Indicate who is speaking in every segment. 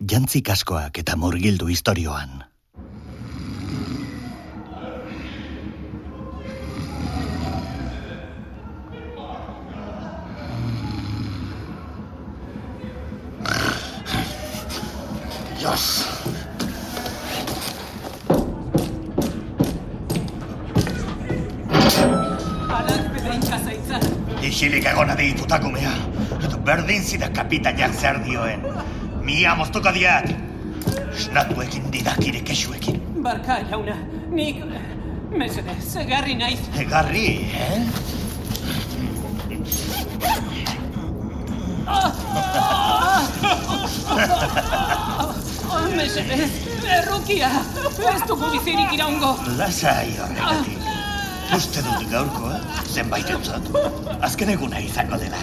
Speaker 1: jantzi kaskoak eta murgildu istorioan.
Speaker 2: Dios.
Speaker 3: Alak bedreintza zaitza.
Speaker 2: Ixilik egona di putakumea. Edo berdin zida kapitainak zer dioen. Mia moztuko diat. Snatu egin didakire kesuekin.
Speaker 3: Barka, jauna. Nik... Mesede, zegarri naiz.
Speaker 2: Egarri, eh?
Speaker 3: Oh, mesede, errukia. Ez dugu bizirik iraungo.
Speaker 2: Lasai horregatik. Uste dut gaurkoa, zenbait entzat. Azken eguna izango dela.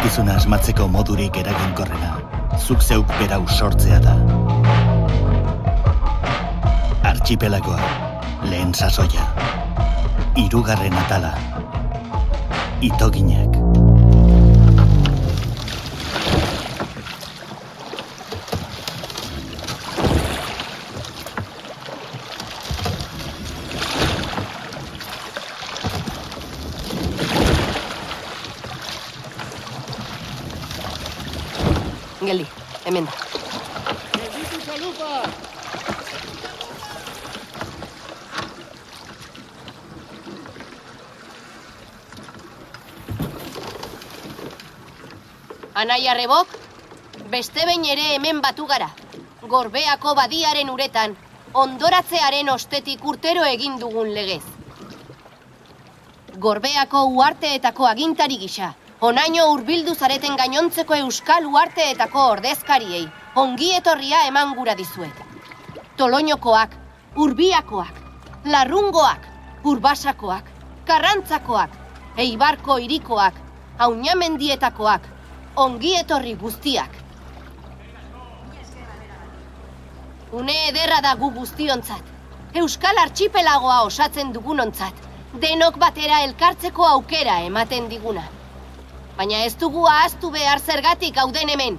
Speaker 1: Etorkizuna asmatzeko modurik eraginkorrena, zuk zeuk berau sortzea da. Archipelagoa, lehen sasoia. Hirugarren atala. Itoginak.
Speaker 4: Geldi, hemen da. Anai arrebok, beste behin ere hemen batu gara. Gorbeako badiaren uretan, ondoratzearen ostetik urtero egin dugun legez. Gorbeako uarteetako agintari gisa, onaino hurbildu zareten gainontzeko euskal uarteetako ordezkariei, ongi etorria eman gura dizuet. Toloñokoak, urbiakoak, larrungoak, urbasakoak, karrantzakoak, eibarko irikoak, haunamendietakoak, ongi etorri guztiak. Une ederra da gu guztiontzat. Euskal Archipelagoa osatzen dugunontzat. Denok batera elkartzeko aukera ematen diguna. Baina ez dugu ahaztu behar zergatik gauden hemen.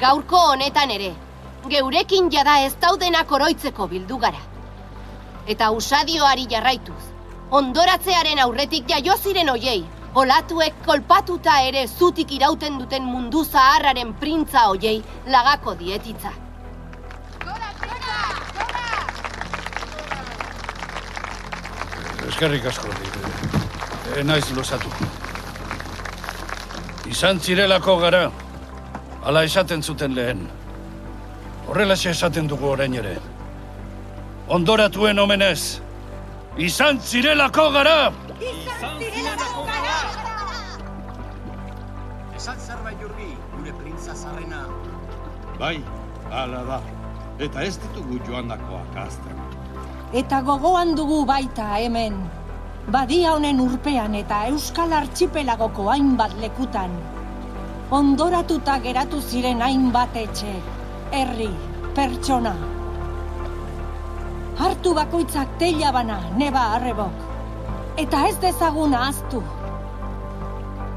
Speaker 4: Gaurko honetan ere, geurekin jada ez daudenak oroitzeko bildu gara. Eta usadioari jarraituz, ondoratzearen aurretik jaio ziren hoiei, olatuek kolpatuta ere zutik irauten duten mundu zaharraren printza hoiei lagako dietitza.
Speaker 5: Eskerrik asko, e, naiz luzatu. Izan zirelako gara, ala esaten zuten lehen. Horrelaxe esaten dugu orain ere. Ondoratuen omenez, izan zirelako gara!
Speaker 6: Esan zerbait jurgi, gure printza zarrena.
Speaker 7: Bai, hala da. Eta ez ditugu joandakoak azten.
Speaker 8: Eta gogoan dugu baita hemen. Badia honen urpean eta Euskal Archipelagoko hainbat lekutan. Ondoratuta geratu ziren hainbat etxe, herri, pertsona. Hartu bakoitzak teila bana, neba arrebok. Eta ez dezagun ahaztu.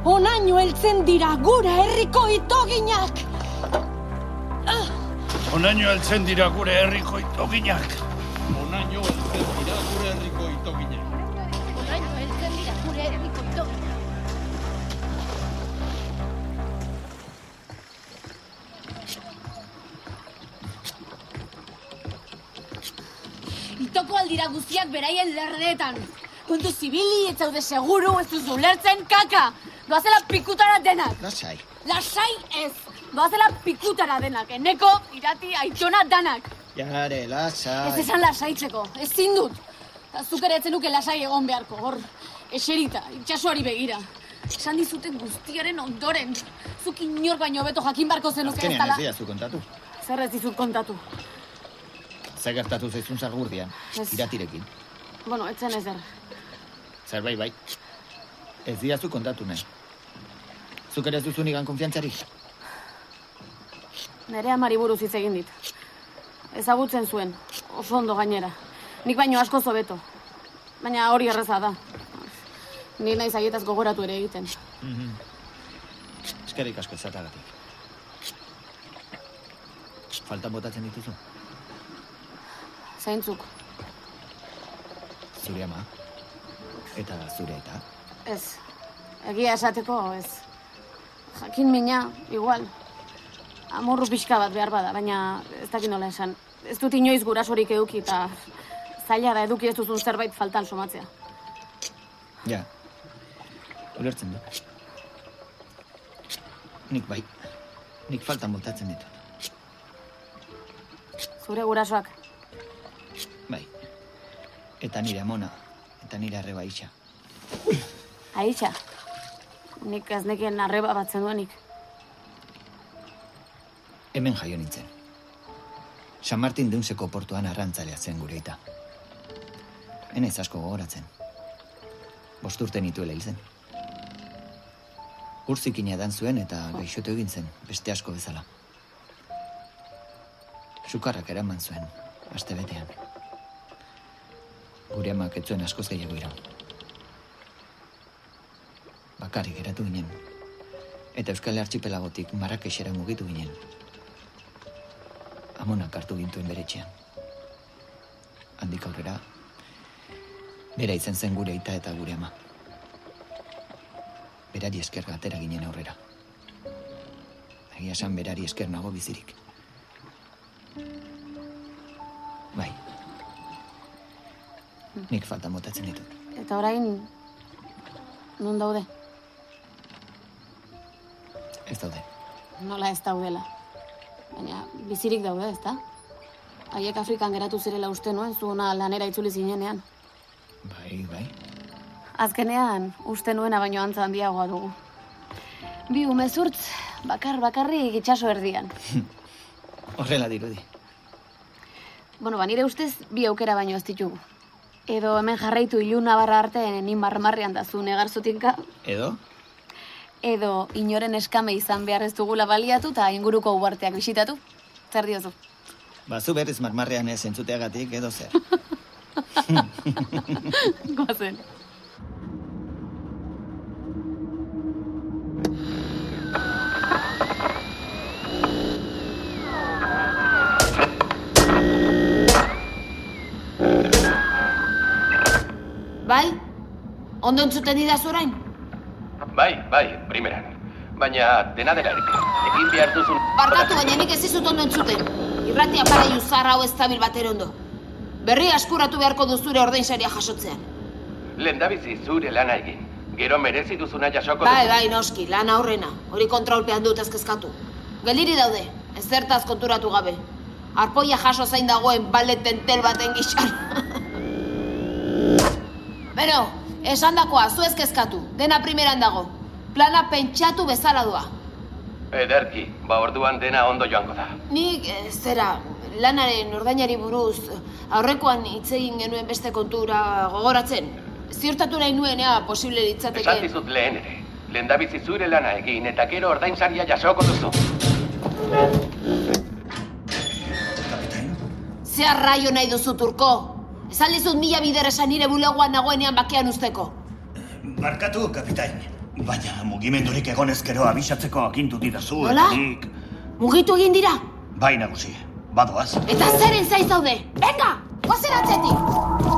Speaker 8: Onaino heltzen dira gure herriko itoginak!
Speaker 5: Onaino heltzen dira gure herriko itoginak.
Speaker 7: Onaino heltzen dira gure herriko itoginak.
Speaker 4: Oraino heltzen dira gure herriko itoginak.
Speaker 9: Itoko aldira guztiak beraien lerdeetan. Kontu zibili, ez zaude seguru, ez duzu lertzen kaka. Doazela pikutara denak.
Speaker 6: Lasai.
Speaker 9: Lasai ez. Doazela pikutara denak. Eneko, irati, aitona danak.
Speaker 6: Jare, lasai.
Speaker 9: Ez esan lasaitzeko, ezin dut. Eta zuk ere etzen nuke lasai egon beharko, hor, eserita, itxasuari begira. Esan dizuten guztiaren ondoren. Zuk inor baino beto jakin barko zenuke ez
Speaker 6: Azkenean
Speaker 9: dala.
Speaker 6: ez diazu kontatu.
Speaker 9: Zer ez dizut kontatu.
Speaker 6: Zer gertatu zaizun zagurdian,
Speaker 9: Ez.
Speaker 6: iratirekin.
Speaker 9: Bueno, etzen ezer.
Speaker 6: Zerbait bai. Ez diazu kontatu nahi. Zuk ere ez duzu nigan konfiantzari?
Speaker 9: Nere amari buruz hitz egin dit. ezagutzen zuen, oso ondo gainera. Nik baino asko zobeto. Baina hori erreza da. Ni naiz haietaz gogoratu ere egiten.
Speaker 6: Eskerrik asko ezatagatik. Faltan botatzen dituzu?
Speaker 9: Zaintzuk,
Speaker 6: Zure ama? Eta zure eta?
Speaker 9: Ez. Egia esateko, ez. Jakin mina, igual. Amorru pixka bat behar bada, baina ez dakit nola esan. Ez dut inoiz gurasorik eduki eta zaila da eduki ez duzun zerbait faltan somatzea.
Speaker 6: Ja. Ulertzen du. Nik bai. Nik faltan botatzen ditut.
Speaker 9: Zure gurasoak,
Speaker 6: Bai. Eta nire amona. Eta nire arreba isa.
Speaker 9: Aitxa. Nik ez nekien arreba bat zenuenik.
Speaker 6: Hemen jaio nintzen. San Martin deunseko portuan arrantzalea zen gure eta. Henez asko gogoratzen. Bost urte nituela hil zen. Urzikina edan zuen eta gaixotu egin zen, beste asko bezala. Sukarrak eraman zuen, aste betean. Gure amak ez zuen askoz gehiago iraun. Bakarrik geratu ginen. Eta Euskal Archipelagotik Marrakexera mugitu ginen. Amonak hartu gintuen bere etxean. Handik aurrera, bera izan zen gure aita eta gure ama. Berari esker gatera ginen aurrera. Egia esan berari esker nago bizirik. Bai. Nik falta motatzen ditut.
Speaker 9: Eta orain, non daude?
Speaker 6: Daude.
Speaker 9: Nola ez daudela. Baina bizirik daude, ezta? Haiek Afrikan geratu zirela uste nuen, zuona lanera itzuli zinenean.
Speaker 6: Bai, bai.
Speaker 9: Azkenean, uste nuena baino antza handiagoa dugu. Bi umezurtz, bakar bakarrik itxaso erdian.
Speaker 6: Horrela dirudi.
Speaker 9: Bueno, ba, nire ustez bi aukera baino ez ditugu. Edo hemen jarraitu iluna barra arte ni marmarrean da zu negarzutinka,
Speaker 6: Edo?
Speaker 9: Edo inoren eskame izan behar ez dugula baliatu eta inguruko uarteak bisitatu. Zer diozu?
Speaker 6: Bazu berriz marmarrean ez entzuteagatik edo zer.
Speaker 9: Goazen.
Speaker 10: Bai? Ondo entzuten didazu orain?
Speaker 11: Bai, bai, primeran. Baina dena dela egin behar duzun...
Speaker 10: Barkatu, baina nik ez dizut ondo entzuten. Irratia para zahar hau ez dabil bater ondo. Berri askuratu beharko duzure ordainsaria jasotzean.
Speaker 11: Lendabizi zure lana egin. Gero merezi duzuna jasoko
Speaker 10: Bai, bai, noski, lan aurrena. Hori kontrolpean dut ezkezkatu. Geldiri daude, ezertaz konturatu gabe. Arpoia jaso zain dagoen baleten tel baten gixan. Bero, esan dakoa, zu ezkezkatu. Dena primeran dago. Plana pentsatu bezala doa.
Speaker 11: Ederki, ba orduan dena ondo joango da.
Speaker 10: Nik, eh, zera, lanaren ordainari buruz, aurrekoan hitz egin genuen beste kontura gogoratzen. Ziurtatu nahi nuen, ea, posible
Speaker 11: Esan
Speaker 10: litzateke.
Speaker 11: dizut lehen ere. Lendabizi zure lana egin eta gero ordainsaria jasoko duzu.
Speaker 10: Ze arraio nahi duzu turko? Esan dizut mila bider esan nire bulegoan nagoenean bakean usteko.
Speaker 2: Barkatu, kapitain. Baina mugimendurik egon ezkero abisatzeko agindu didazu.
Speaker 10: Nola?
Speaker 2: eta nik-
Speaker 10: Mugitu egin dira?
Speaker 2: Bai, nagusi. Badoaz.
Speaker 10: Eta zeren zaiz daude? Venga, gozen atzetik!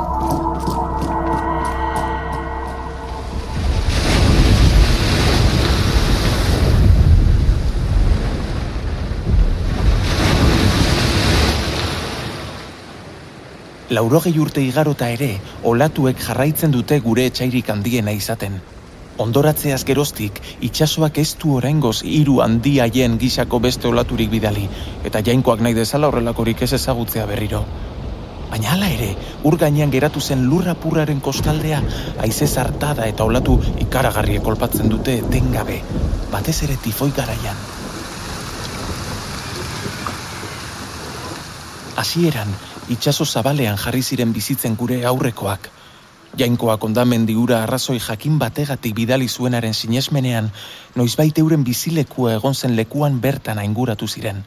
Speaker 12: Laurogei urte igarota ere, olatuek jarraitzen dute gure etxairik handiena izaten. Ondoratzeaz geroztik, itsasoak ez du oraingoz hiru handi haien gisako beste olaturik bidali, eta jainkoak nahi dezala horrelakorik ez ezagutzea berriro. Baina hala ere, ur gainean geratu zen lurra purraren kostaldea, haize zartada eta olatu ikaragarriek kolpatzen dute etengabe, batez ere tifoi garaian. Hasieran, itsaso zabalean jarri ziren bizitzen gure aurrekoak. Jainkoak ondamendi ura arrazoi jakin bategatik bidali zuenaren sinesmenean, noizbait euren bizilekua egon zen lekuan bertan ainguratu ziren.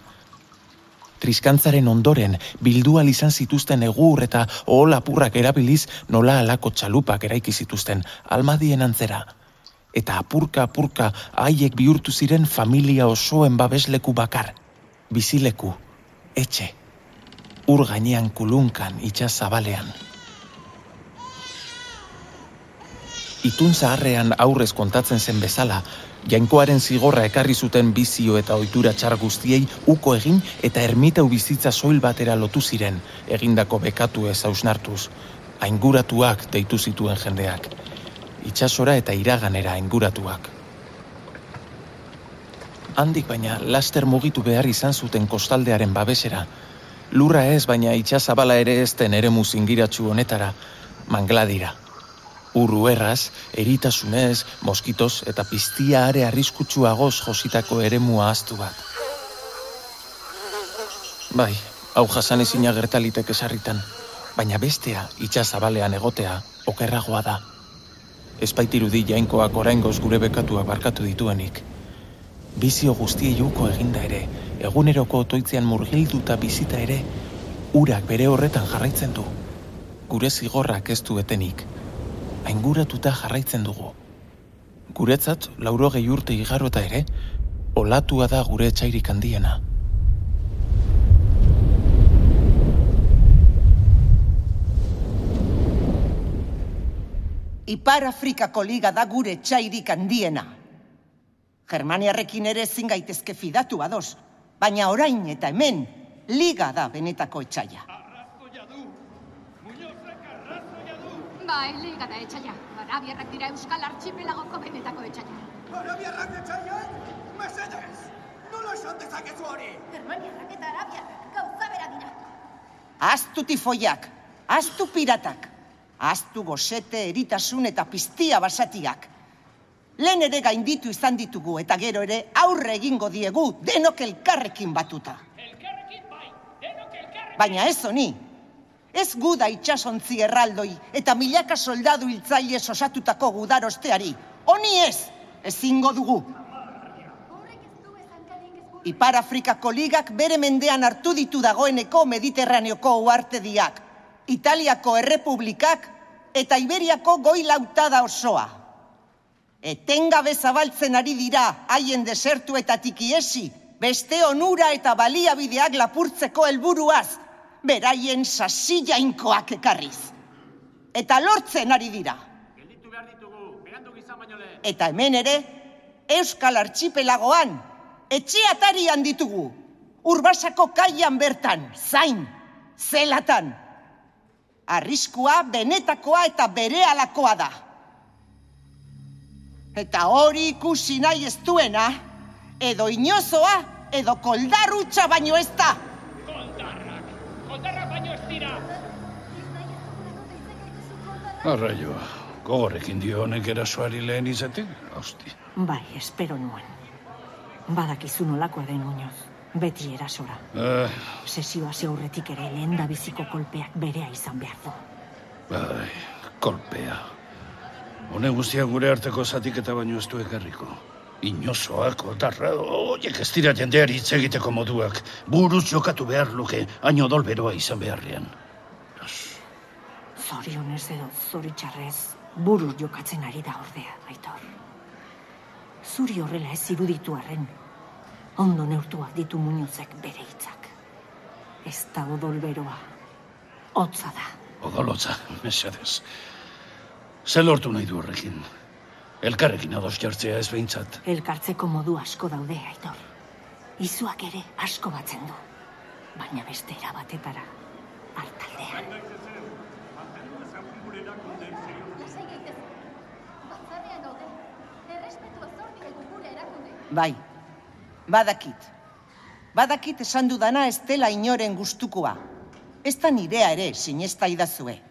Speaker 12: Triskantzaren ondoren, bildual izan zituzten egur eta ohol apurrak erabiliz nola alako txalupak eraiki zituzten almadien antzera. Eta apurka apurka haiek bihurtu ziren familia osoen babesleku bakar. Bizileku, etxe, ur gainean kulunkan itxas zabalean. Itun zaharrean aurrez kontatzen zen bezala, jainkoaren zigorra ekarri zuten bizio eta ohitura txar guztiei uko egin eta ermitau bizitza soil batera lotu ziren, egindako bekatu ez hausnartuz, ainguratuak deitu zituen jendeak, itxasora eta iraganera ainguratuak. Handik baina laster mugitu behar izan zuten kostaldearen babesera, lurra ez baina itxasabala ere ez den ere muzingiratsu honetara, mangladira. Urru erraz, eritasunez, moskitos eta piztia are arriskutsuagoz jositako eremua aztu bat. Bai, hau jasan ezina gertalitek esarritan, baina bestea itxasabalean egotea okerragoa da. Espaitirudi jainkoak oraingoz gure bekatua barkatu dituenik. Bizio guztie juko eginda ere, eguneroko otoitzean murgilduta bizita ere, urak bere horretan jarraitzen du. Gure zigorrak ez du etenik, ainguratuta jarraitzen dugu. Guretzat, lauro gehi urte igarota ere, olatua da gure etxairik handiena.
Speaker 13: Ipar Afrikako liga da gure txairik handiena. Germaniarrekin ere ezin gaitezke fidatu ados, baina orain eta hemen liga da benetako etxaia.
Speaker 14: Bai, liga da etxaia. Arabiarrak dira Euskal Archipelagoko benetako etxaia.
Speaker 15: Arabiarrak etxaia? Mesedez! Nola esan dezakezu hori?
Speaker 14: Germaniarrak eta Arabiarrak gauza bera dira.
Speaker 13: Aztu tifoiak, aztu piratak, aztu gosete, eritasun eta piztia basatiak. Lehen ere gainditu izan ditugu eta gero ere aurre egingo diegu denok elkarrekin batuta.
Speaker 15: Elkarrekin bai, denok elkarrekin.
Speaker 13: Baina ez honi, Ez gu da itxasontzi erraldoi eta milaka soldadu hiltzaile osatutako gudarosteari. Honi ez, ezingo dugu. Ipar Afrikako ligak bere mendean hartu ditu dagoeneko Mediterraneoko uartediak, Italiako errepublikak eta Iberiako goi lautada osoa. Etengabe zabaltzen ari dira haien desertuetatik iesi, beste onura eta baliabideak lapurtzeko helburuaz, beraien sasi jainkoak ekarriz. Eta lortzen ari dira.
Speaker 15: Gelditu behar ditugu, berandu gizan baino lehen.
Speaker 13: Eta hemen ere, Euskal Archipelagoan, etxe atarian ditugu. Urbasako kaian bertan, zain, zelatan. Arriskua, benetakoa eta berealakoa da. Eta hori ikusi nahi ez duena, edo inozoa, edo koldarrutxa baino ez da.
Speaker 15: Koldarrak baino ez dira.
Speaker 5: Arraioa, gogorrekin dio honek erasoari lehen izatik, hosti.
Speaker 16: Bai, espero nuen. Badakizu nolakoa den muñoz, beti erasora.
Speaker 5: Eh,
Speaker 16: Sesioa aurretik ere lehen da biziko kolpeak berea izan behar du.
Speaker 5: bai, kolpea. Hone guztia gure arteko zatik eta baino ez du ekarriko. Inozoak, otarra, oiek ez dira jendeari hitz egiteko moduak. Buruz jokatu behar luke, haino dolberoa izan beharrean.
Speaker 16: Zorionez edo zoritxarrez, buruz jokatzen ari da ordea, aitor. Zuri horrela ez iruditu arren, ondo neurtuak ditu muñozek bere hitzak. Ez da odolberoa, hotza da.
Speaker 5: Odolotza, mesedez. Ze lortu nahi du horrekin? Elkarrekin ados jartzea ez behintzat.
Speaker 16: Elkartzeko modu asko daude, aitor. Izuak ere asko batzen du. Baina beste erabatetara, hartaldean.
Speaker 13: Bai, badakit. Badakit esan dudana ez dela inoren gustukoa. Ez da nirea ere, sinesta idazue.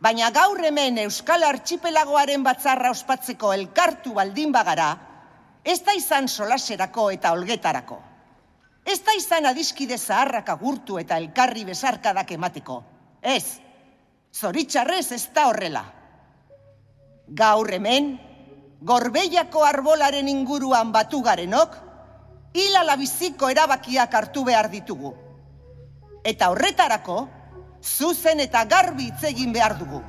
Speaker 13: Baina gaur hemen Euskal Archipelagoaren batzarra ospatzeko elkartu baldin bagara, ez da izan solaserako eta olgetarako. Ez da izan adiskide zaharrak agurtu eta elkarri besarkadak emateko. Ez, zoritxarrez ez da horrela. Gaur hemen, gorbeiako arbolaren inguruan batu garenok, hilala biziko erabakiak hartu behar ditugu. Eta horretarako, zuzen eta garbi hitz egin behar dugu.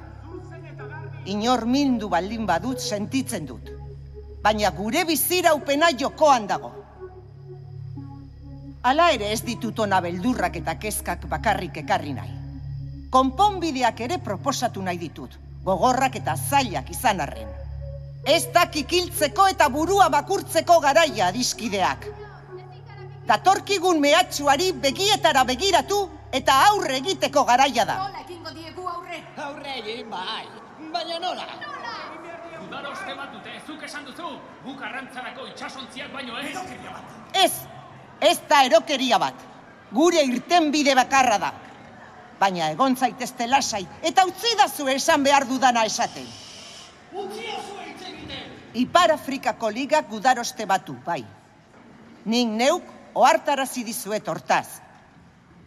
Speaker 13: Inor mindu baldin badut sentitzen dut. Baina gure biziraupena jokoan dago. Hala ere ez ditut ona beldurrak eta kezkak bakarrik ekarri nahi. Konponbideak ere proposatu nahi ditut, gogorrak eta zailak izan arren. Ez da kikiltzeko eta burua bakurtzeko garaia adiskideak. Datorkigun mehatxuari begietara begiratu eta aurre egiteko garaia da.
Speaker 10: Nola ekingo diegu aurre?
Speaker 15: Aurre egin, bai. Baina nola?
Speaker 17: Udaroste bat dute, zuk esan duzu, guk arrantzarako itxasontziak baino ez.
Speaker 13: Ez, ez da erokeria bat. Gure irten bide bakarra da. Baina egon zaitezte lasai eta utzi dazu esan behar dudana esaten. Ipar Afrikako ligak gudaroste batu, bai. Nik neuk ohartarazi dizuet hortaz.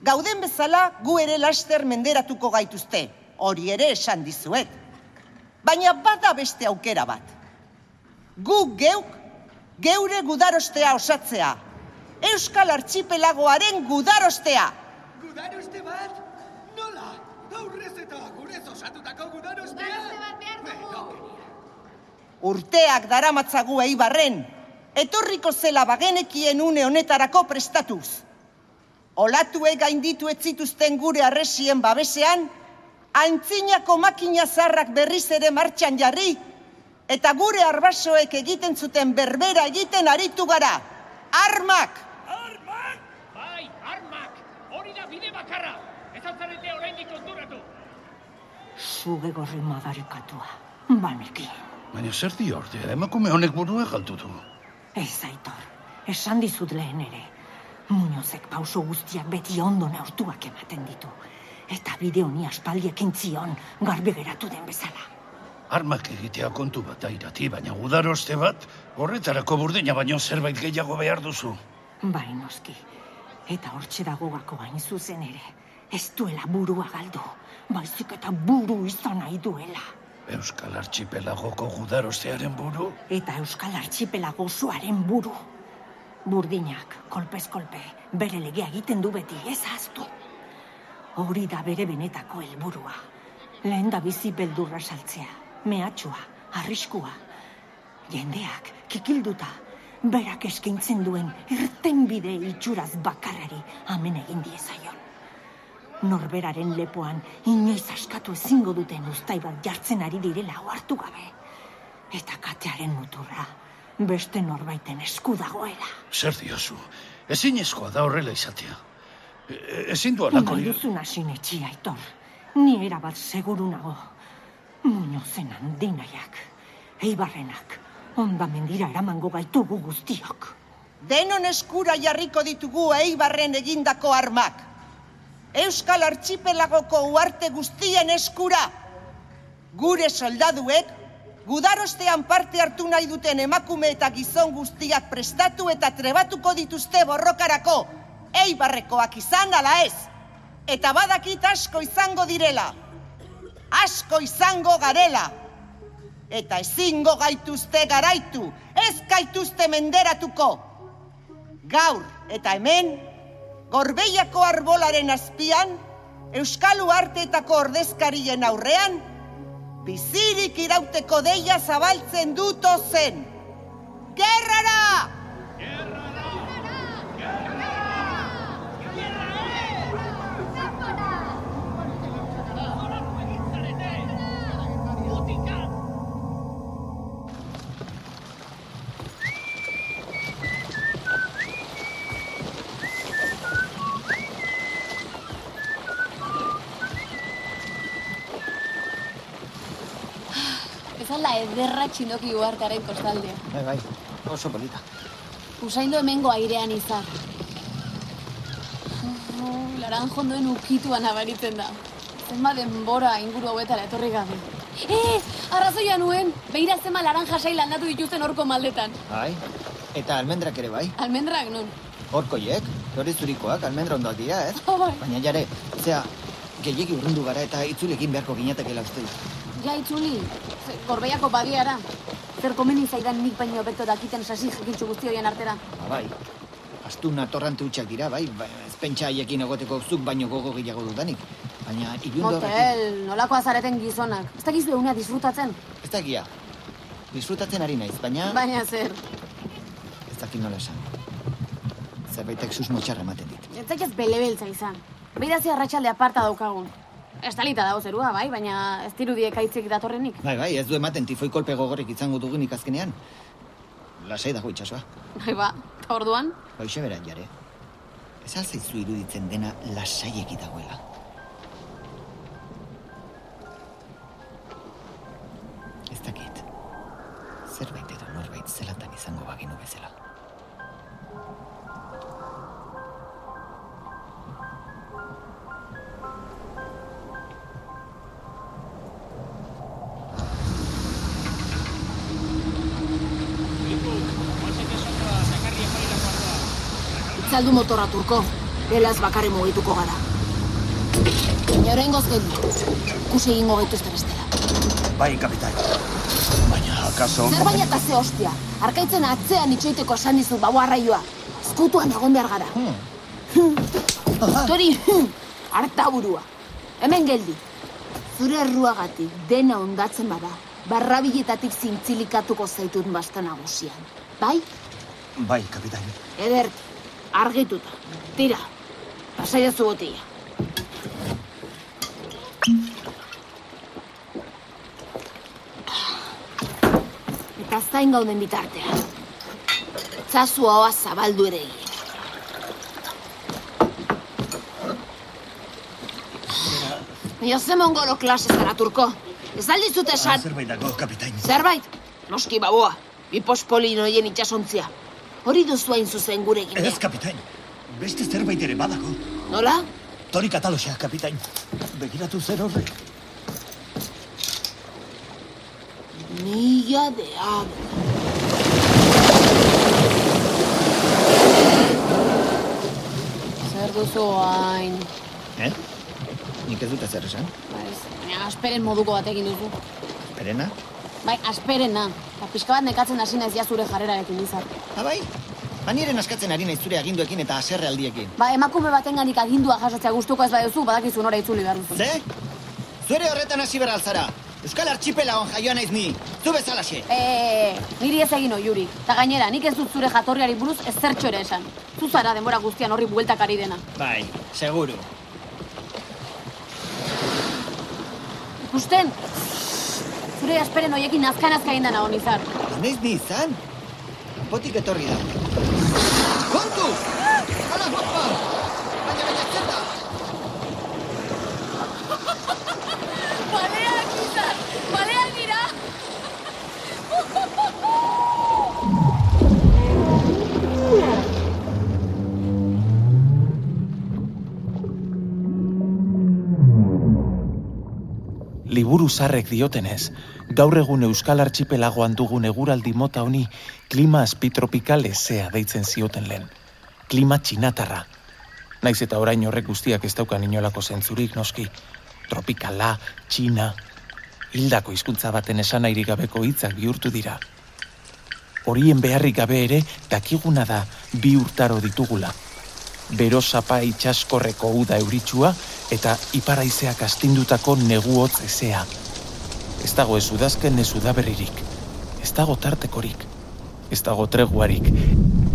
Speaker 13: Gauden bezala gu ere laster menderatuko gaituzte, hori ere esan dizuet. Baina bada beste aukera bat. Gu geuk, geure gudarostea osatzea. Euskal Archipelagoaren gudarostea.
Speaker 15: Gudaroste bat? Nola? Aurrez eta gurez osatutako gudarostea? Gudaroste bat behar
Speaker 13: Urteak daramatzagu eibarren, etorriko zela bagenekien une honetarako prestatuz. Olatue gainditu ez zituzten gure arresien babesean, antzinako makina zarrak berriz ere martxan jarri, eta gure arbasoek egiten zuten berbera egiten aritu gara. Armak!
Speaker 17: Bai, armak! Hori da bide bakarra! Ez altzarete oraindik konturatu!
Speaker 16: Zuge gorri madarikatua, banekien.
Speaker 5: Baina zer di ordea, emakume honek burua galdu du.
Speaker 16: Ez aitor, esan dizut lehen ere. Muñozek pauso guztiak beti ondo neurtuak ematen ditu. Eta bide honi aspaldiek intzion, garbi geratu den bezala.
Speaker 5: Armak egitea kontu bat da irati, baina udaroste bat, horretarako burdina baino zerbait gehiago behar duzu.
Speaker 16: Bai, noski. Eta hortxe dago gako hain zuzen ere. Ez duela burua galdu, baizik eta buru izan nahi duela.
Speaker 5: Euskal Archipelagoko gudarostearen buru?
Speaker 16: Eta Euskal Archipelago osoaren buru. Burdinak, kolpez kolpe, bere legea egiten du beti, ez ahaztu. Hori da bere benetako helburua. Lehen da bizi beldurra saltzea, mehatxua, arriskua. Jendeak, kikilduta, berak eskaintzen duen irtenbide itxuraz bakarrari amen egin diezaion. Norberaren lepoan inoiz askatu ezingo duten ustai bat jartzen ari direla ohartu gabe. Eta katearen muturra beste norbaiten esku dagoela.
Speaker 5: Zer diozu, ezin da horrela izatea. E- e- ezin du
Speaker 16: Nahi
Speaker 5: alako...
Speaker 16: duzuna sinetxi, aitor. Ni erabat seguru nago. Muñozen handinaiak, eibarrenak, onda mendira eramango gaitugu guztiok.
Speaker 13: Denon eskura jarriko ditugu eibarren egindako armak. Euskal Archipelagoko uarte guztien eskura. Gure soldaduek, gudarostean parte hartu nahi duten emakume eta gizon guztiak prestatu eta trebatuko dituzte borrokarako. Eibarrekoak izan ala ez. Eta badakit asko izango direla. Asko izango garela. Eta ezingo gaituzte garaitu, ez gaituzte menderatuko. Gaur eta hemen, gorbeiako arbolaren azpian, Euskal Uarteetako ordezkarien aurrean, bizirik irauteko deia zabaltzen duto zen. Gerrara!
Speaker 9: Ederra txinoki uartearen kostaldea.
Speaker 6: Bai, bai, oso polita.
Speaker 9: Usaindo hemengo airean izar. Oh, laranjo ondoen ukituan abaritzen da. Zenba denbora inguru hauetara etorri gabe. Eh, arrazoia nuen, beira zema laranja sail aldatu dituzten horko maldetan.
Speaker 6: Bai, eta almendrak ere bai.
Speaker 9: Almendrak non?
Speaker 6: Horkoiek, hori zurikoak, almendra ondoak dira, ez?
Speaker 9: Oh, bai.
Speaker 6: Baina jare, zea, gehiegi urrundu gara eta itzulekin beharko ginatekela uste dut.
Speaker 9: Ja, itzuli, gorbeiako badiara. Zer komeni zaidan nik baino beto dakiten sasi jakintxu guzti horien artera.
Speaker 6: Ba, bai, astuna torrante hutsak dira, bai, ba, ez pentsa haiekin egoteko zuk baino gogo gehiago dudanik. Baina horrekin...
Speaker 9: Motel, nolako azareten gizonak. Ez dakizu egunea disfrutatzen.
Speaker 6: Ez dakia. Disfrutatzen ari naiz, baina...
Speaker 9: Baina zer,
Speaker 6: Ez dakit nola esan. Zerbaitek susmo txarra ematen dit.
Speaker 9: ez zaitez belebeltza izan. Beirazi arratsalde aparta daukagun. Estalita dago zerua, bai, baina ez dirudi ekaitzik datorrenik.
Speaker 6: Bai, bai, ez du ematen tifoi kolpe gogorrik izango dugunik azkenean. Lasai dago itxasoa.
Speaker 9: Bai ba, eta orduan,
Speaker 6: Hoxe beran jare. Ez alzaizu iruditzen dena lasaieki dagoela. Ez dakit. Zerbait edo norbait zelatan izango bagenu bezala.
Speaker 10: Itzaldu motorra turko. Belaz bakarri mugituko gara. Inorengoz geldi. Ikusi egingo gaituzte bestela.
Speaker 2: Bai, kapitain. Baina, akaso...
Speaker 10: Zer baina eta ze hostia. Arkaitzen atzean itxoiteko esan dizu bau arraioa. Ezkutuan egon behar gara. Tori, harta burua. Hemen geldi. Zure erruagatik dena ondatzen bada. Barrabiletatik zintzilikatuko zaitut basta nagusian. Bai?
Speaker 2: Bai, kapitain.
Speaker 10: Ederki, argituta. Tira, pasaiazu botila. Eta zain gauden bitartean. Zazu hoa zabaldu ere egin. Baina ze mongolo klase zara, turko. Ez aldizut esan.
Speaker 2: Zerbait dago, kapitain.
Speaker 10: Zerbait? Noski baboa. Bi pospolin hoien itxasontzia. Hori duzu hain zuzen gure egin
Speaker 2: Ez, kapitain. Beste zerbait ere badago.
Speaker 10: Nola?
Speaker 2: Tori kataloxa, kapitain. Begiratu zer horrek.
Speaker 10: Mila de ave.
Speaker 9: zer duzu hain.
Speaker 6: Eh? Nik ez dut ezer esan.
Speaker 9: Baiz, baina asperen moduko batekin duzu.
Speaker 6: Perena?
Speaker 9: Bai, asperena. Eta pixka bat nekatzen hasi naiz ja zure jarrerarekin izar.
Speaker 6: Ha, bai? Ba niren askatzen ari naiz zure aginduekin eta haserre aldiekin.
Speaker 9: Ba, emakume batenganik agindua jasotzea gustuko ez baduzu, badakizu nora itzuli behar duzu.
Speaker 6: Ze? Zure horretan hasi behar alzara. Euskal Archipelagon jaioa naiz ni. Zu bezalaxe.
Speaker 9: Eh, niri ez egin oiuri. Ta gainera, nik ez dut zure jatorriari buruz ez zertxo ere esan. Zu zara denbora guztian horri bueltak ari dena.
Speaker 6: Bai, seguru.
Speaker 9: Ikusten? Zure asperen hoiekin azkan-azka egin dana honizar.
Speaker 6: Ez naiz ni izan. Potik etorri da. Kontu! Hala, guapa! Baina, baina, zer da?
Speaker 10: Baleak izan! Baleak dira!
Speaker 12: Liburu zarrek diotenez, gaur egun Euskal Archipelagoan dugun eguraldi mota honi klima azpitropikal ezea deitzen zioten lehen. Klima txinatarra. Naiz eta orain horrek guztiak ez daukan inolako zentzurik noski. Tropikala, txina, hildako hizkuntza baten esanairik gabeko hitzak bihurtu dira. Horien beharrik gabe ere dakiguna da bi urtaro ditugula. Bero zapa itxaskorreko uda euritsua eta iparaizeak astindutako negu hotz ezea. Ez dago ez udazken ez udaberririk. Ez dago tartekorik. Ez dago treguarik.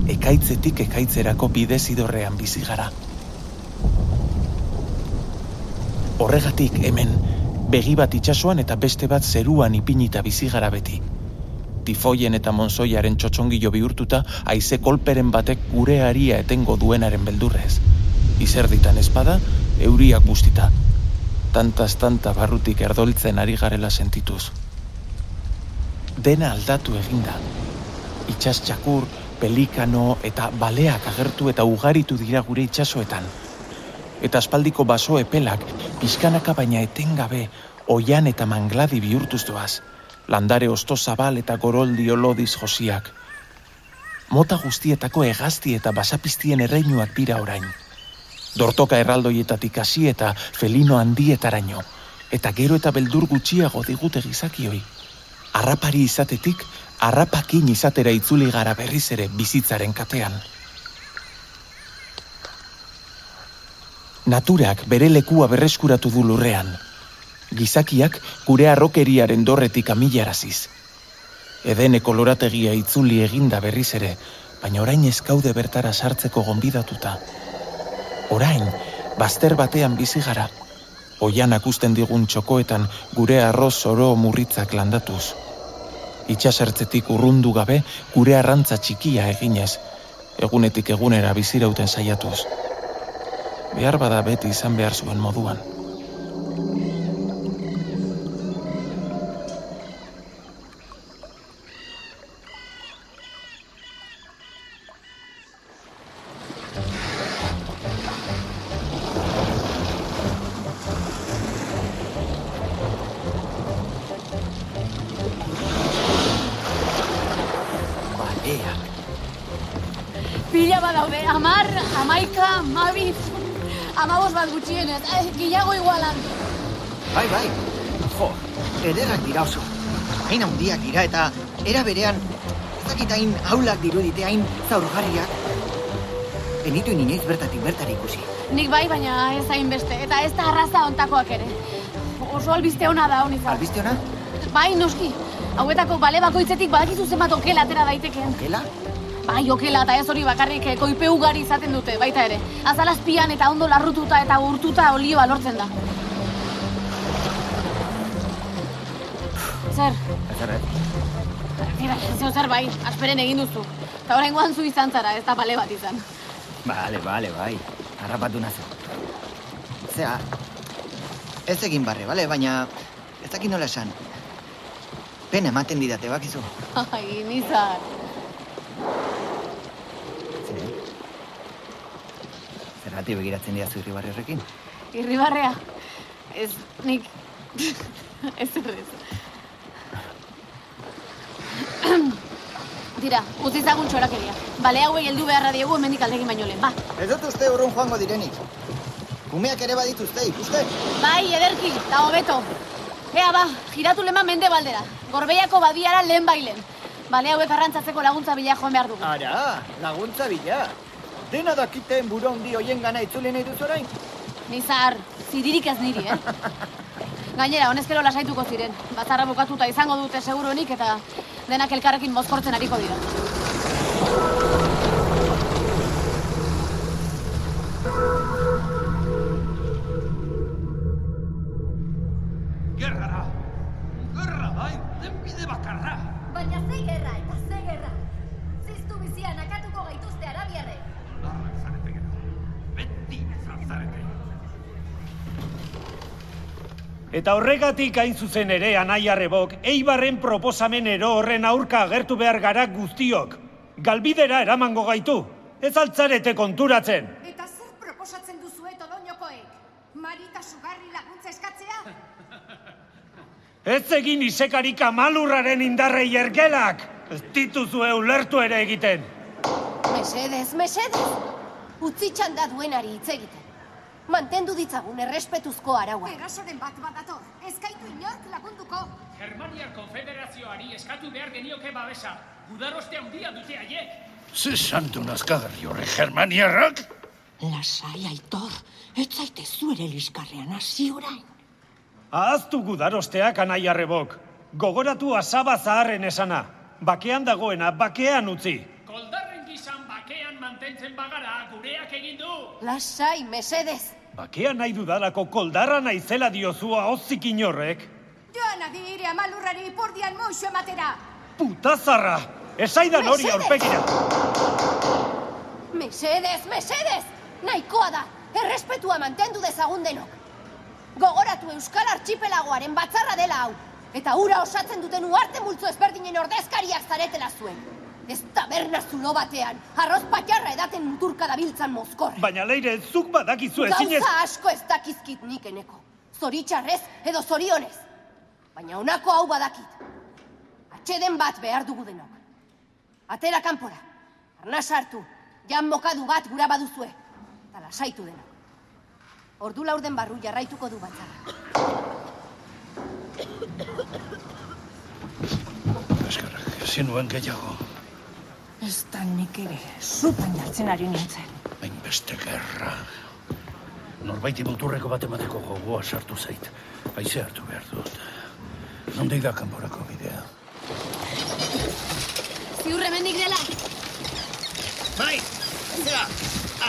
Speaker 12: Ekaitzetik ekaitzerako bidezidorrean bizi gara. Horregatik hemen, begi bat itsasoan eta beste bat zeruan ipinita bizi gara beti. Tifoien eta monzoiaren txotxongilo bihurtuta, haize kolperen batek gure haria etengo duenaren beldurrez. Izerditan espada, euriak bustita. Tantaz tanta barrutik erdoltzen ari garela sentituz. Dena aldatu eginda. Itxas txakur, pelikano eta baleak agertu eta ugaritu dira gure itsasoetan. Eta aspaldiko baso epelak, pixkanaka baina etengabe, oian eta mangladi bihurtuz doaz. Landare osto zabal eta goroldi olodiz josiak. Mota guztietako hegazti eta basapiztien erreinuak dira orain. Dortoka erraldoietatik hasi eta felino handietaraino, eta gero eta beldur gutxiago digute gizakioi. Arrapari izatetik, arrapakin izatera itzuli gara berriz ere bizitzaren katean. Naturak bere lekua berreskuratu du lurrean. Gizakiak gure arrokeriaren dorretik amilaraziz. Edeneko lorategia itzuli eginda berriz ere, baina orain eskaude bertara sartzeko gonbidatuta. Orain, bazter batean bizi gara. Oian akusten digun txokoetan gure arroz oro murritzak landatuz. Itxasertzetik urrundu gabe gure arrantza txikia eginez, egunetik egunera bizirauten saiatuz. Behar bada beti izan behar zuen moduan.
Speaker 6: Dira eta era berean ez dakit hain haulak dirudite hain zaurgarriak. Benitu inoiz bertatik bertara ikusi.
Speaker 9: Nik bai, baina ez hainbeste, eta ez da arraza ontakoak ere. Oso albiste ona da, honizar.
Speaker 6: Albiste ona?
Speaker 9: Bai, noski. Hauetako bale bakoitzetik badakizu zenbat okela atera daitekeen.
Speaker 6: Okela?
Speaker 9: Bai, okela eta ez hori bakarrik eh, koipe ugari izaten dute, baita ere. Azalazpian eta ondo larrututa eta urtuta olioa lortzen da. Zer,
Speaker 6: Zer,
Speaker 9: zeo zer bai, asperen egin duzu. Eta orain zu izan zara, ez da bale bat izan.
Speaker 6: Bale, bale, bai. Harrapatu nazu. Zea, ez egin barre, bale? Baina ez dakit nola esan. Pena ematen didate, bakizu.
Speaker 9: Ai, nizar.
Speaker 6: Zergatik begiratzen dira irribarri horrekin?
Speaker 9: Irribarrea. Ez, nik... ez errez. Tira, utzi zagun txorakeria. Bale hauei heldu beharra diegu hemendik aldegin baino lehen, ba.
Speaker 6: Ez dut uste urrun joango direnik. Umeak ere badituzte, ikuste?
Speaker 9: Bai, ederki, eta hobeto. Ea ba, giratu lema mende baldera. Gorbeiako badiara lehen bailen. Bale hauek arrantzatzeko laguntza bila joan behar dugu.
Speaker 6: Ara, laguntza bila. Dena dakiten buru handi hoien gana itzuli nahi duz orain?
Speaker 9: Nizar, ziririk ez niri, eh? Gainera, honezkero lasaituko ziren. Batzarra bukatuta izango dute seguruenik eta denak elkarrekin mozkortzen ariko dira.
Speaker 14: Eta
Speaker 18: horregatik hain zuzen ere anai arrebok, eibarren proposamen ero horren aurka agertu behar gara guztiok. Galbidera eramango gaitu. Ez altzarete konturatzen.
Speaker 19: Eta zer proposatzen duzue toloñokoek? Marita sugarri laguntza eskatzea?
Speaker 18: Ez egin isekarik amalurraren indarrei ergelak. Ez dituzue ulertu ere egiten.
Speaker 4: Mesedez, mesedez! Utzi txanda duenari hitz egiten. Mantendu ditzagun errespetuzko araua.
Speaker 19: Erasoren bat badator. Ez gaitu inork lagunduko.
Speaker 17: Germaniar konfederazioari eskatu behar genioke babesa. Gudaroste handia dute haiek.
Speaker 5: Ze santu nazkagarri horre germaniarrak?
Speaker 16: Lasai, aitor. Ez zaite zuere liskarrean hasi orain.
Speaker 18: Ahaztu gudarosteak anai arrebok. Gogoratu asaba zaharren esana. Bakean dagoena, bakean utzi.
Speaker 17: Mantentzen bagara gureak egin du.
Speaker 4: Lasai, mesedez!
Speaker 18: Bakean nahi dudalako koldarra naizela diozua hozik inorrek.
Speaker 19: Joan adire amalurrari ipurdian moixo ematera.
Speaker 18: Putazarra! Esaidan hori aurpegira!
Speaker 4: Mesedez, mesedez! Nahikoa da, errespetua mantendu dezagun denok. Gogoratu Euskal Archipelagoaren batzarra dela hau. Eta ura osatzen duten uarte multzo ezberdinen ordezkariak zaretela zuen. Ez taberna zulo batean, arroz patjarra edaten muturka dabiltzan mozkorra.
Speaker 18: Baina leire, zuk badakizu ezinez...
Speaker 4: Gauza asko ez dakizkit nik eneko. Zoritxarrez edo zorionez. Baina honako hau badakit. Atxeden bat behar dugu denok. Atera kanpora. Arnaz hartu. Jan mokadu bat gura baduzue. Eta lasaitu denok. Ordu laurden barru jarraituko du batzara.
Speaker 5: Eskerrak, ezin nuen gehiago.
Speaker 16: Ez da nik ere, zutan jartzen ari nintzen.
Speaker 5: Hainbeste gerra. Norbaiti muturreko bat emateko gogoa sartu zait. Haize hartu behar dut. Nondik da kanporako bidea?
Speaker 9: Ziur hemendik dela.
Speaker 6: Bai, zera,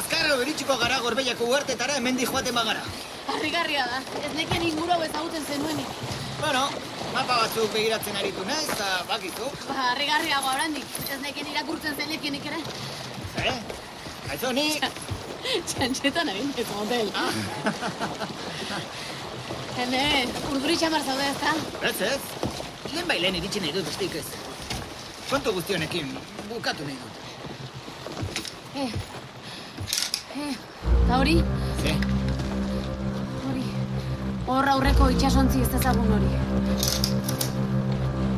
Speaker 6: azkarra beritxiko gara gorbeiako uartetara hemendik joaten bagara.
Speaker 9: Harrigarria da, ez neken inguru hau ezagutzen zenuenik.
Speaker 6: Bueno, mapa batzuk begiratzen aritu naiz, eta bakizu.
Speaker 9: Ba, harrigarriago oraindik, ez neken irakurtzen zenekienik ere.
Speaker 6: Eh? Aizu, ni...
Speaker 9: Txantxetan egin ez motel. Hene, urduri txamar zaude ez da?
Speaker 6: Ez ez, lehen bai lehen iritsi nahi dut bestik ez. Kontu guztionekin, bukatu nahi dut.
Speaker 9: Eh, eh, eta hori?
Speaker 6: Ze?
Speaker 9: Hori, hor aurreko itxasontzi ez ezagun hori.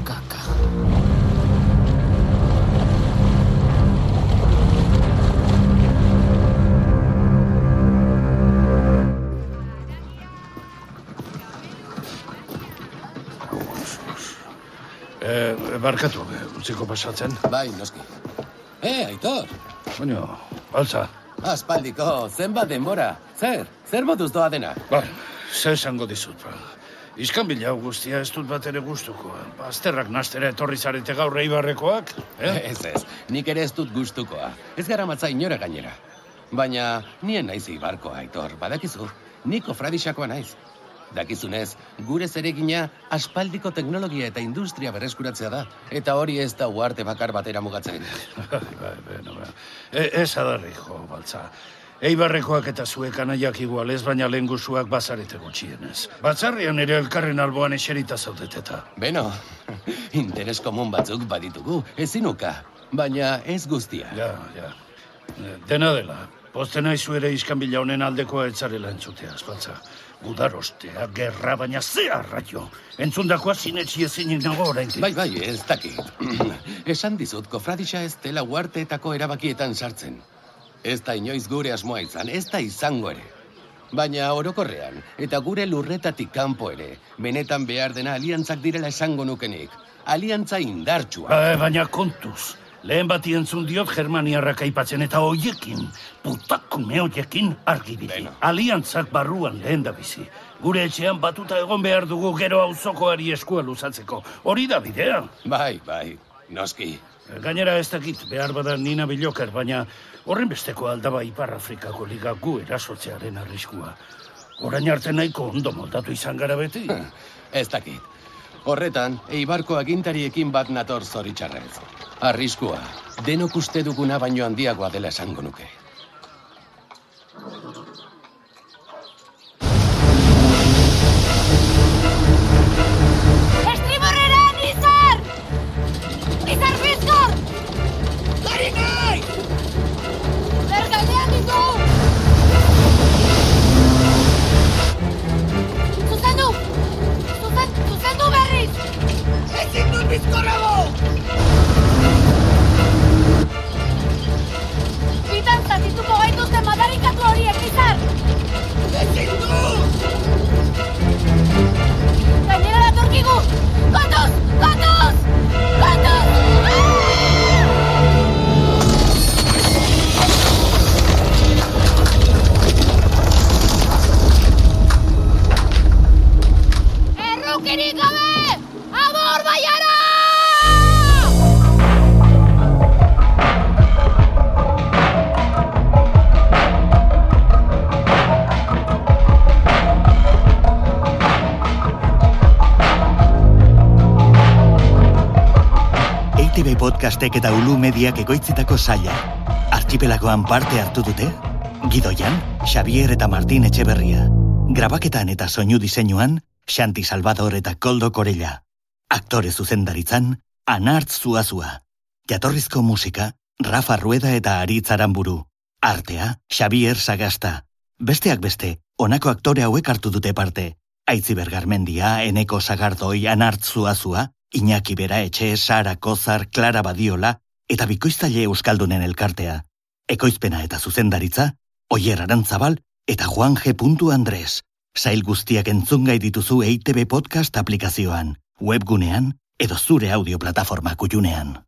Speaker 6: Kaka.
Speaker 5: Eh, barkatu, utziko pasatzen.
Speaker 11: Bai, noski. Eh, Aitor!
Speaker 5: Baina, baltza.
Speaker 11: Aspaldiko, zenbat denbora. Zer, zer moduz doa dena?
Speaker 5: Ba, ze esango dizut, ba. Izkan bila guztia ez dut bat ere gustuko. Bazterrak nastera etorri zarete gaur eibarrekoak, eh?
Speaker 11: Ez ez, nik ere ez dut gustukoa. Ez gara matza inora gainera. Baina, nien naiz ibarkoa, Aitor, badakizu. Niko fradixakoa naiz. Dakizunez, gure zeregina aspaldiko teknologia eta industria berreskuratzea da. Eta hori ez da uarte bakar batera mugatzen.
Speaker 5: bai, bueno, ba. E, ez adarri, jo, baltza. Eibarrekoak eta zuek anaiak igual ez, baina lehen guzuak bazarete gutxienez. Batzarrian ere elkarren alboan eserita zaudeteta.
Speaker 11: Beno, interes komun batzuk baditugu, ezinuka. Baina ez guztia.
Speaker 5: Ja, ja. Dena dela, posten naizu ere iskanbila honen aldekoa etzarela entzutea, baltza. Gudarostea, gerra, baina ze arraio. Entzundakoa sinetxi ezinik nago oraindik.
Speaker 11: Bai, bai, ez dakit. Esan dizut, kofradisa ez dela uarteetako erabakietan sartzen. Ez da inoiz gure asmoa izan, ez da izango ere. Baina orokorrean, eta gure lurretatik kanpo ere, benetan behar dena aliantzak direla esango nukenik. Aliantza indartsua.
Speaker 5: Ba, baina kontuz, lehen bati entzun diot Germaniarrak aipatzen eta hoiekin, putakume hoiekin argi biti. Aliantzak barruan lehen da bizi. Gure etxean batuta egon behar dugu gero auzokoari eskua luzatzeko. Hori da bidea.
Speaker 11: Bai, bai, noski.
Speaker 5: Gainera ez dakit, behar bada nina biloker, baina horren besteko aldaba Ipar Afrikako liga gu erasotzearen arriskua. Orain arte nahiko ondo moldatu izan gara beti.
Speaker 11: Ez dakit. Horretan, eibarko agintariekin bat nator zoritxarrez. Arriskua, denok uste duguna baino handiagoa dela esango nuke.
Speaker 19: Errukirik gabe! Amor baiara!
Speaker 1: EITB podcastek eta Ulu Mediak egoitzitako saia. Archipelagoan parte hartu dute? Gidoian, Xavier eta Martin Etxeberria. Grabaketan eta soinu diseinuan, Xanti Salvador eta Koldo Korella. Aktore zuzendaritzan, Anartz Zuazua. Jatorrizko musika, Rafa Rueda eta Aritz Aramburu. Artea, Xavier Sagasta. Besteak beste, honako aktore hauek hartu dute parte. Aitziber Garmendia, Eneko Sagardoi, Anartz Zuazua, Iñaki Bera Etxe, Sara Kozar, Clara Badiola eta Bikoiztaile Euskaldunen elkartea. Ekoizpena eta zuzendaritza, Oier Arantzabal eta Juan G. Andres. Sail guztiak entzungai dituzu EITB Podcast aplikazioan, webgunean edo zure audio plataforma kutxunean.